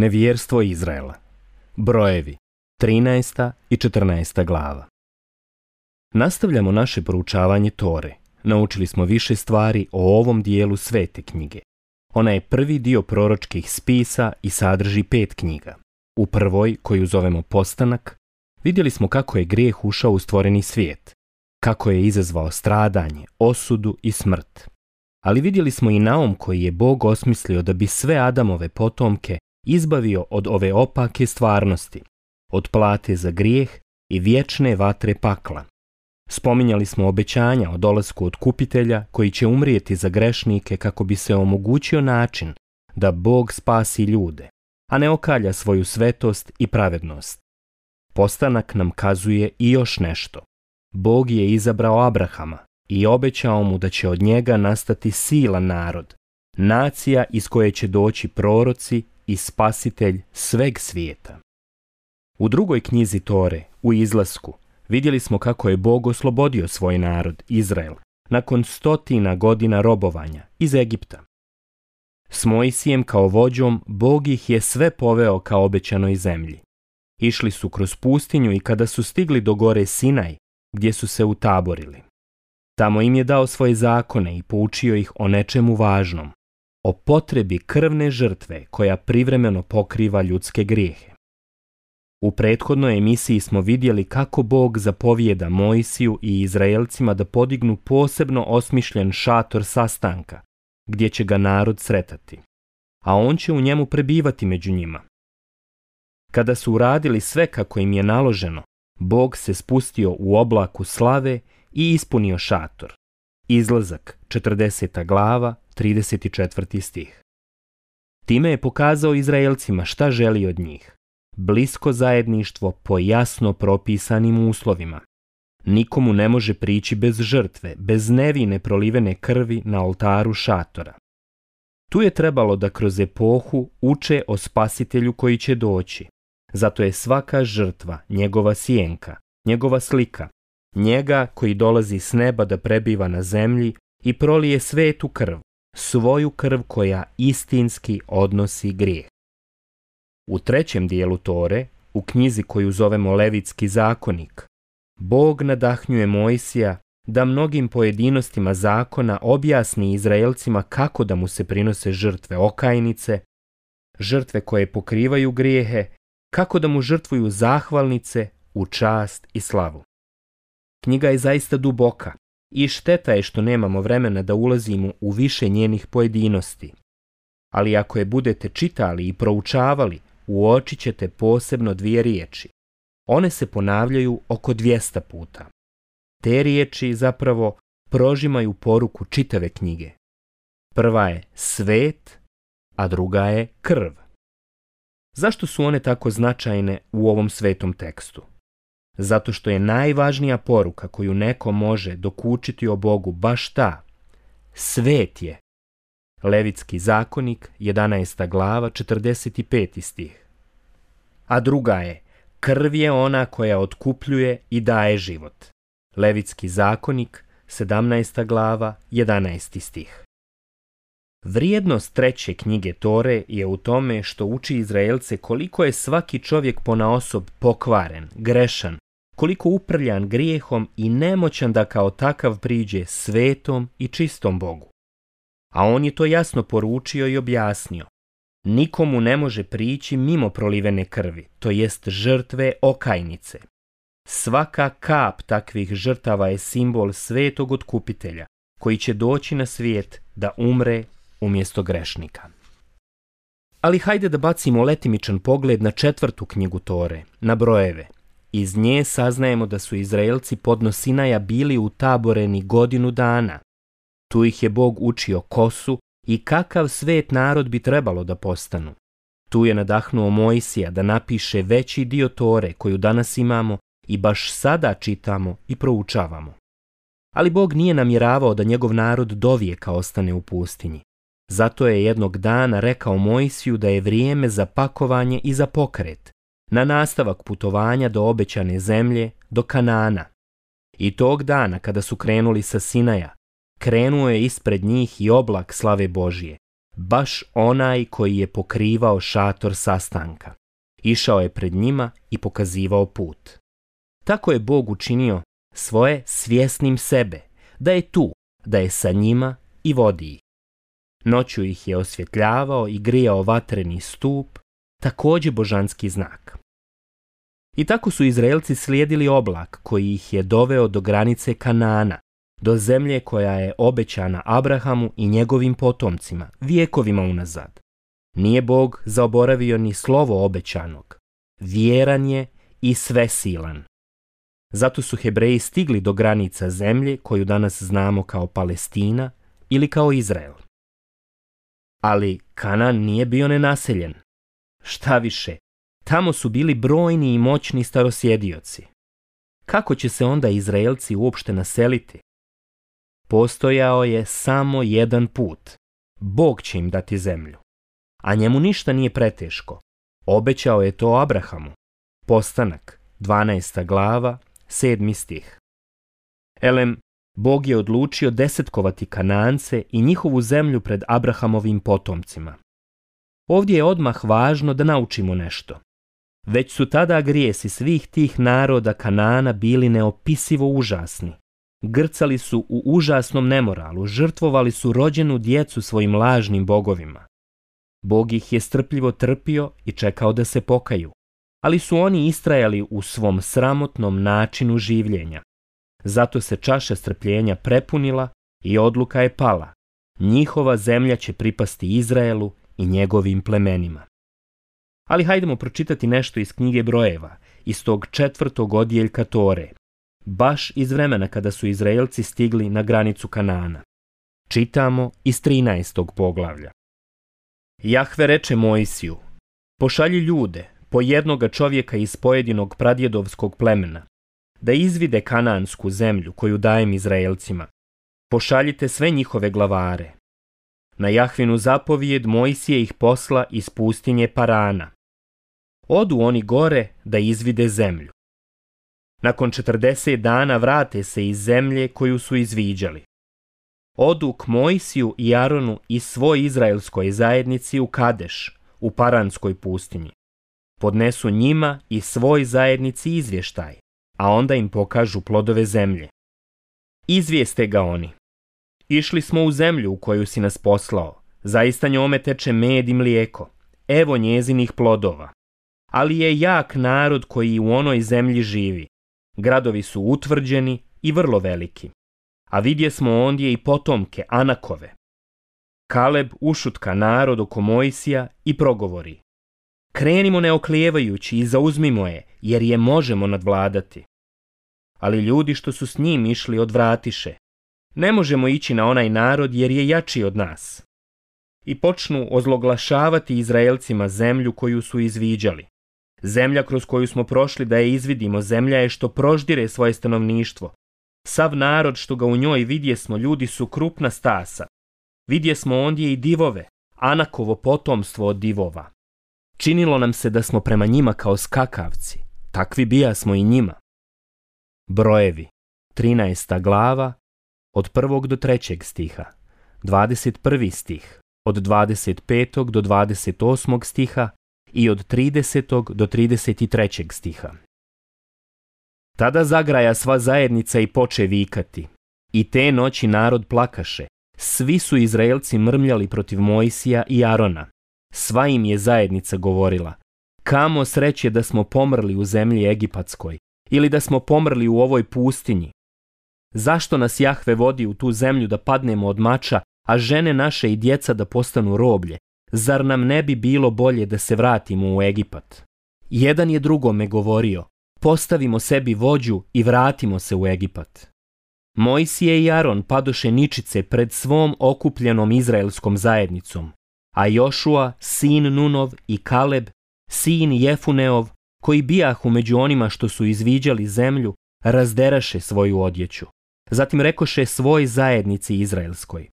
Nevjerstvo Izraela. Brojevi 13. i 14. glava. Nastavljamo naše proučavanje Tore. Naučili smo više stvari o ovom dijelu svete knjige. Ona je prvi dio proročkih spisa i sadrži pet knjiga. U prvoj, koju zovemo Postanak, vidjeli smo kako je grijeh ušao u stvoreni svijet, kako je izazvao stradanje, osudu i smrt. Ali vidjeli smo i naom koji je Bog osmislio da bi sve Adamove potomke izbavio od ove opake stvarnosti, od plate za grijeh i vječne vatre pakla. Spominjali smo obećanja o dolasku kupitelja koji će umrijeti za grešnike kako bi se omogućio način da Bog spasi ljude, a ne okalja svoju svetost i pravednost. Postanak nam kazuje i još nešto. Bog je izabrao Abrahama i obećao mu da će od njega nastati silan narod, nacija iz koje će doći proroci i spasitelj sveg svijeta. U drugoj knjizi Tore, u izlasku, vidjeli smo kako je Bog oslobodio svoj narod, Izrael, nakon stotina godina robovanja iz Egipta. S Mojsijem kao vođom, Bog ih je sve poveo kao obećanoj zemlji. Išli su kroz pustinju i kada su stigli do gore Sinaj, gdje su se utaborili. Tamo im je dao svoje zakone i poučio ih o nečemu važnom, o potrebi krvne žrtve koja privremeno pokriva ljudske grijehe. U prethodnoj emisiji smo vidjeli kako Bog zapovijeda Mojsiju i Izraelcima da podignu posebno osmišljen šator sastanka, gdje će ga narod sretati, a on će u njemu prebivati među njima. Kada su uradili sve kako im je naloženo, Bog se spustio u oblaku slave i ispunio šator. Izlazak 40. glava 34. stih. Time je pokazao Izraelcima šta želi od njih. Blisko zajedništvo po jasno propisanim uslovima. Nikomu ne može prići bez žrtve, bez nevine prolivene krvi na oltaru šatora. Tu je trebalo da kroz epohu uče o spasitelju koji će doći. Zato je svaka žrtva njegova sjenka, njegova slika, njega koji dolazi s neba da prebiva na zemlji i prolije svetu krv, svoju krv koja istinski odnosi grijeh. U trećem dijelu Tore, u knjizi koju zovemo Levitski zakonik, Bog nadahnjuje Mojsija da mnogim pojedinostima zakona objasni Izraelcima kako da mu se prinose žrtve okajnice, žrtve koje pokrivaju grijehe, kako da mu žrtvuju zahvalnice u čast i slavu. Knjiga je zaista duboka i šteta je što nemamo vremena da ulazimo u više njenih pojedinosti. Ali ako je budete čitali i proučavali, uočit ćete posebno dvije riječi. One se ponavljaju oko 200 puta. Te riječi zapravo prožimaju poruku čitave knjige. Prva je svet, a druga je krv. Zašto su one tako značajne u ovom svetom tekstu? Zato što je najvažnija poruka koju neko može dokučiti o Bogu baš ta. Svet je. Levitski zakonik, 11. glava, 45. stih. A druga je, krv je ona koja otkupljuje i daje život. Levitski zakonik, 17. glava, 11. stih. Vrijednost treće knjige Tore je u tome što uči Izraelce koliko je svaki čovjek ponaosob pokvaren, grešan koliko uprljan grijehom i nemoćan da kao takav priđe svetom i čistom Bogu. A on je to jasno poručio i objasnio. Nikomu ne može prići mimo prolivene krvi, to jest žrtve okajnice. Svaka kap takvih žrtava je simbol svetog otkupitelja, koji će doći na svijet da umre umjesto grešnika. Ali hajde da bacimo letimičan pogled na četvrtu knjigu Tore, na brojeve – iz nje saznajemo da su Izraelci pod Nosinaja bili utaboreni godinu dana. Tu ih je Bog učio kosu i kakav svet narod bi trebalo da postanu. Tu je nadahnuo Mojsija da napiše veći dio Tore koju danas imamo i baš sada čitamo i proučavamo. Ali Bog nije namjeravao da njegov narod dovijeka ostane u pustinji. Zato je jednog dana rekao Mojsiju da je vrijeme za pakovanje i za pokret na nastavak putovanja do obećane zemlje, do Kanana. I tog dana kada su krenuli sa Sinaja, krenuo je ispred njih i oblak slave Božije, baš onaj koji je pokrivao šator sastanka. Išao je pred njima i pokazivao put. Tako je Bog učinio svoje svjesnim sebe, da je tu, da je sa njima i vodi ih. Noću ih je osvjetljavao i grijao vatreni stup također božanski znak. I tako su Izraelci slijedili oblak koji ih je doveo do granice Kanana, do zemlje koja je obećana Abrahamu i njegovim potomcima, vijekovima unazad. Nije Bog zaoboravio ni slovo obećanog. Vjeran je i svesilan. Zato su Hebreji stigli do granica zemlje koju danas znamo kao Palestina ili kao Izrael. Ali Kanan nije bio nenaseljen. Šta više, tamo su bili brojni i moćni starosjedioci. Kako će se onda Izraelci uopšte naseliti? Postojao je samo jedan put. Bog će im dati zemlju. A njemu ništa nije preteško. Obećao je to Abrahamu. Postanak, 12. glava, 7. stih. Elem, Bog je odlučio desetkovati Kanance i njihovu zemlju pred Abrahamovim potomcima. Ovdje je odmah važno da naučimo nešto. Već su tada grijesi svih tih naroda Kanana bili neopisivo užasni. Grcali su u užasnom nemoralu, žrtvovali su rođenu djecu svojim lažnim bogovima. Bog ih je strpljivo trpio i čekao da se pokaju, ali su oni istrajali u svom sramotnom načinu življenja. Zato se čaša strpljenja prepunila i odluka je pala. Njihova zemlja će pripasti Izraelu i njegovim plemenima. Ali hajdemo pročitati nešto iz knjige brojeva, iz tog četvrtog odjeljka Tore, baš iz vremena kada su Izraelci stigli na granicu Kanana. Čitamo iz 13. poglavlja. Jahve reče Mojsiju, pošalji ljude, po jednoga čovjeka iz pojedinog pradjedovskog plemena, da izvide kanansku zemlju koju dajem Izraelcima. Pošaljite sve njihove glavare, na Jahvinu zapovijed Mojsije ih posla iz pustinje Parana. Odu oni gore da izvide zemlju. Nakon 40 dana vrate se iz zemlje koju su izviđali. Odu k Mojsiju i Aronu i svoj izraelskoj zajednici u Kadeš, u Paranskoj pustinji. Podnesu njima i svoj zajednici izvještaj, a onda im pokažu plodove zemlje. Izvijeste ga oni, Išli smo u zemlju u koju si nas poslao. Zaista njome teče med i mlijeko. Evo njezinih plodova. Ali je jak narod koji u onoj zemlji živi. Gradovi su utvrđeni i vrlo veliki. A vidje smo ondje i potomke Anakove. Kaleb ušutka narod oko Mojsija i progovori. Krenimo neoklijevajući i zauzmimo je, jer je možemo nadvladati. Ali ljudi što su s njim išli odvratiše ne možemo ići na onaj narod jer je jači od nas. I počnu ozloglašavati Izraelcima zemlju koju su izviđali. Zemlja kroz koju smo prošli da je izvidimo, zemlja je što proždire svoje stanovništvo. Sav narod što ga u njoj vidje smo, ljudi su krupna stasa. Vidje smo ondje i divove, Anakovo potomstvo od divova. Činilo nam se da smo prema njima kao skakavci, takvi bija smo i njima. Brojevi, 13. glava, od 1. do 3. stiha, 21. stih od 25. do 28. stiha i od 30. do 33. stiha. Tada zagraja sva zajednica i poče vikati. I te noći narod plakaše. Svi su Izraelci mrmljali protiv Mojsija i Arona. Sva im je zajednica govorila. Kamo sreće da smo pomrli u zemlji Egipatskoj ili da smo pomrli u ovoj pustinji Zašto nas Jahve vodi u tu zemlju da padnemo od mača, a žene naše i djeca da postanu roblje? Zar nam ne bi bilo bolje da se vratimo u Egipat? Jedan je drugome govorio, postavimo sebi vođu i vratimo se u Egipat. Mojsije i Aron padoše ničice pred svom okupljenom izraelskom zajednicom, a Jošua, sin Nunov i Kaleb, sin Jefuneov, koji bijahu među onima što su izviđali zemlju, razderaše svoju odjeću. Zatim rekoše svoj zajednici izraelskoj.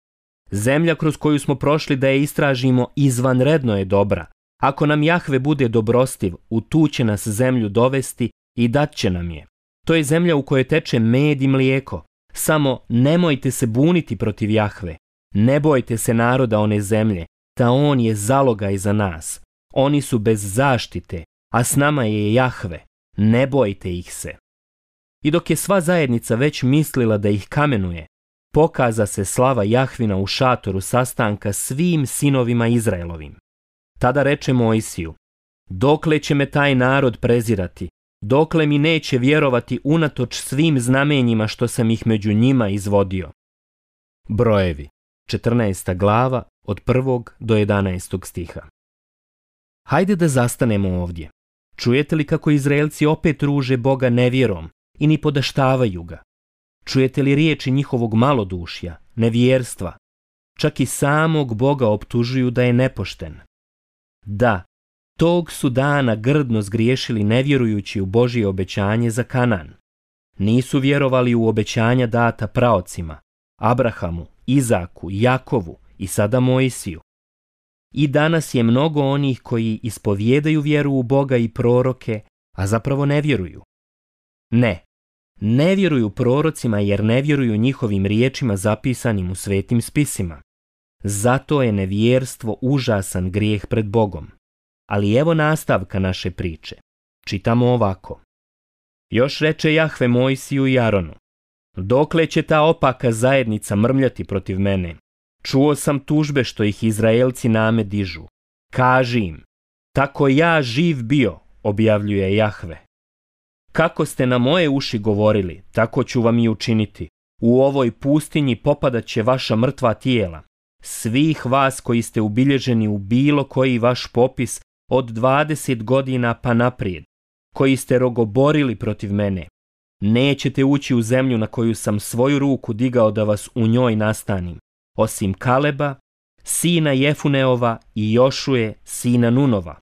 Zemlja kroz koju smo prošli da je istražimo izvanredno je dobra. Ako nam Jahve bude dobrostiv, u tu će nas zemlju dovesti i dat će nam je. To je zemlja u kojoj teče med i mlijeko. Samo nemojte se buniti protiv Jahve. Ne bojte se naroda one zemlje, ta on je zalogaj za nas. Oni su bez zaštite, a s nama je Jahve. Ne bojte ih se. I dok je sva zajednica već mislila da ih kamenuje, pokaza se slava Jahvina u šatoru sastanka svim sinovima Izraelovim. Tada reče Mojsiju, dokle će me taj narod prezirati, dokle mi neće vjerovati unatoč svim znamenjima što sam ih među njima izvodio. Brojevi, 14. glava, od 1. do 11. stiha. Hajde da zastanemo ovdje. Čujete li kako Izraelci opet ruže Boga nevjerom i ni podaštavaju ga. Čujete li riječi njihovog malodušja, nevjerstva? Čak i samog Boga optužuju da je nepošten. Da, tog su dana grdno zgriješili nevjerujući u Božje obećanje za Kanan. Nisu vjerovali u obećanja data praocima, Abrahamu, Izaku, Jakovu i sada Mojsiju. I danas je mnogo onih koji ispovijedaju vjeru u Boga i proroke, a zapravo ne vjeruju. Ne, ne vjeruju prorocima jer ne vjeruju njihovim riječima zapisanim u svetim spisima. Zato je nevjerstvo užasan grijeh pred Bogom. Ali evo nastavka naše priče. Čitamo ovako. Još reče Jahve Mojsiju i Aronu. Dokle će ta opaka zajednica mrmljati protiv mene? Čuo sam tužbe što ih Izraelci name dižu. Kaži im, tako ja živ bio, objavljuje Jahve. Kako ste na moje uši govorili, tako ću vam i učiniti. U ovoj pustinji popadat će vaša mrtva tijela. Svih vas koji ste ubilježeni u bilo koji vaš popis od 20 godina pa naprijed, koji ste rogoborili protiv mene, nećete ući u zemlju na koju sam svoju ruku digao da vas u njoj nastanim, osim Kaleba, sina Jefuneova i Jošuje, sina Nunova,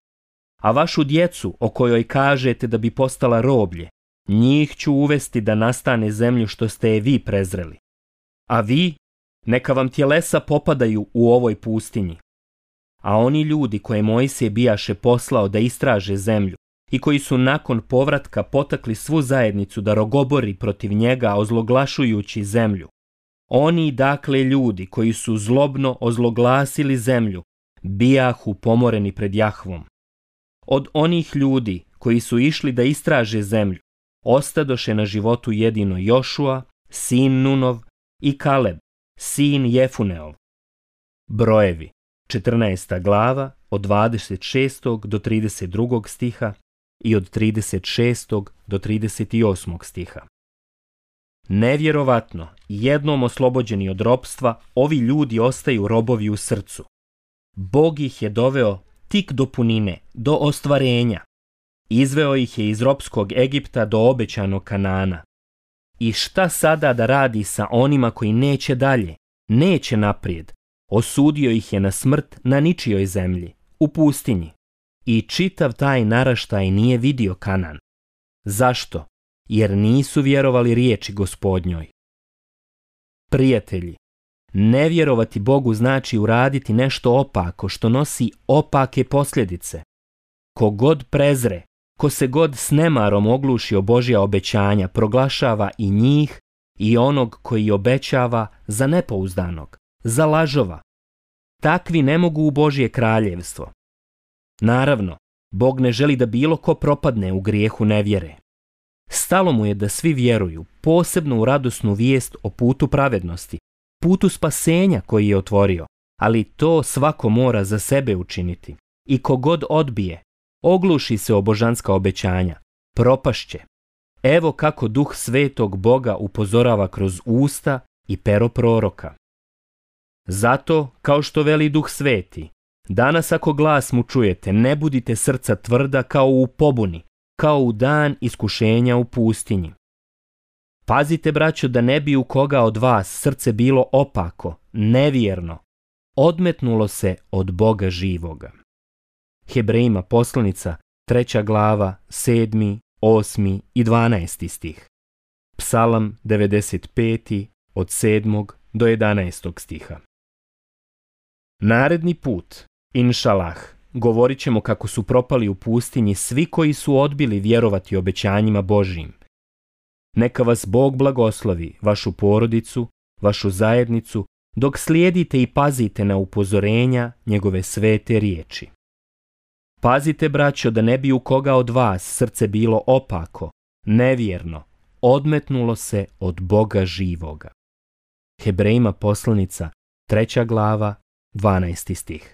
a vašu djecu o kojoj kažete da bi postala roblje, njih ću uvesti da nastane zemlju što ste je vi prezreli. A vi, neka vam tjelesa popadaju u ovoj pustinji. A oni ljudi koje Mojsije bijaše poslao da istraže zemlju i koji su nakon povratka potakli svu zajednicu da rogobori protiv njega ozloglašujući zemlju. Oni dakle ljudi koji su zlobno ozloglasili zemlju bijahu pomoreni pred Jahvom. Od onih ljudi koji su išli da istraže zemlju, ostadoše na životu jedino Jošua, sin Nunov i Kaleb, sin Jefuneov. Brojevi, 14. glava, od 26. do 32. stiha i od 36. do 38. stiha. Nevjerovatno, jednom oslobođeni od robstva, ovi ljudi ostaju robovi u srcu. Bog ih je doveo tik do punine, do ostvarenja. Izveo ih je iz ropskog Egipta do obećanog Kanana. I šta sada da radi sa onima koji neće dalje, neće naprijed? Osudio ih je na smrt na ničijoj zemlji, u pustinji. I čitav taj naraštaj nije vidio Kanan. Zašto? Jer nisu vjerovali riječi gospodnjoj. Prijatelji, ne vjerovati Bogu znači uraditi nešto opako što nosi opake posljedice. Kogod prezre, ko se god s nemarom oglušio o Božja obećanja, proglašava i njih i onog koji obećava za nepouzdanog, za lažova. Takvi ne mogu u Božje kraljevstvo. Naravno, Bog ne želi da bilo ko propadne u grijehu nevjere. Stalo mu je da svi vjeruju, posebno u radosnu vijest o putu pravednosti, putu spasenja koji je otvorio, ali to svako mora za sebe učiniti. I kogod odbije, ogluši se obožanska obećanja, propašće. Evo kako duh svetog Boga upozorava kroz usta i pero proroka. Zato, kao što veli duh sveti, danas ako glas mu čujete, ne budite srca tvrda kao u pobuni, kao u dan iskušenja u pustinji. Pazite, braćo, da ne bi u koga od vas srce bilo opako, nevjerno, odmetnulo se od Boga živoga. Hebrejima poslanica, treća glava, sedmi, osmi i dvanaesti stih. Psalam 95. od 7. do 11. stiha. Naredni put, inšalah, govorit ćemo kako su propali u pustinji svi koji su odbili vjerovati obećanjima Božim. Neka vas Bog blagoslovi, vašu porodicu, vašu zajednicu, dok slijedite i pazite na upozorenja njegove svete riječi. Pazite, braćo, da ne bi u koga od vas srce bilo opako, nevjerno, odmetnulo se od Boga živoga. Hebrejima poslanica, treća glava, 12. stih.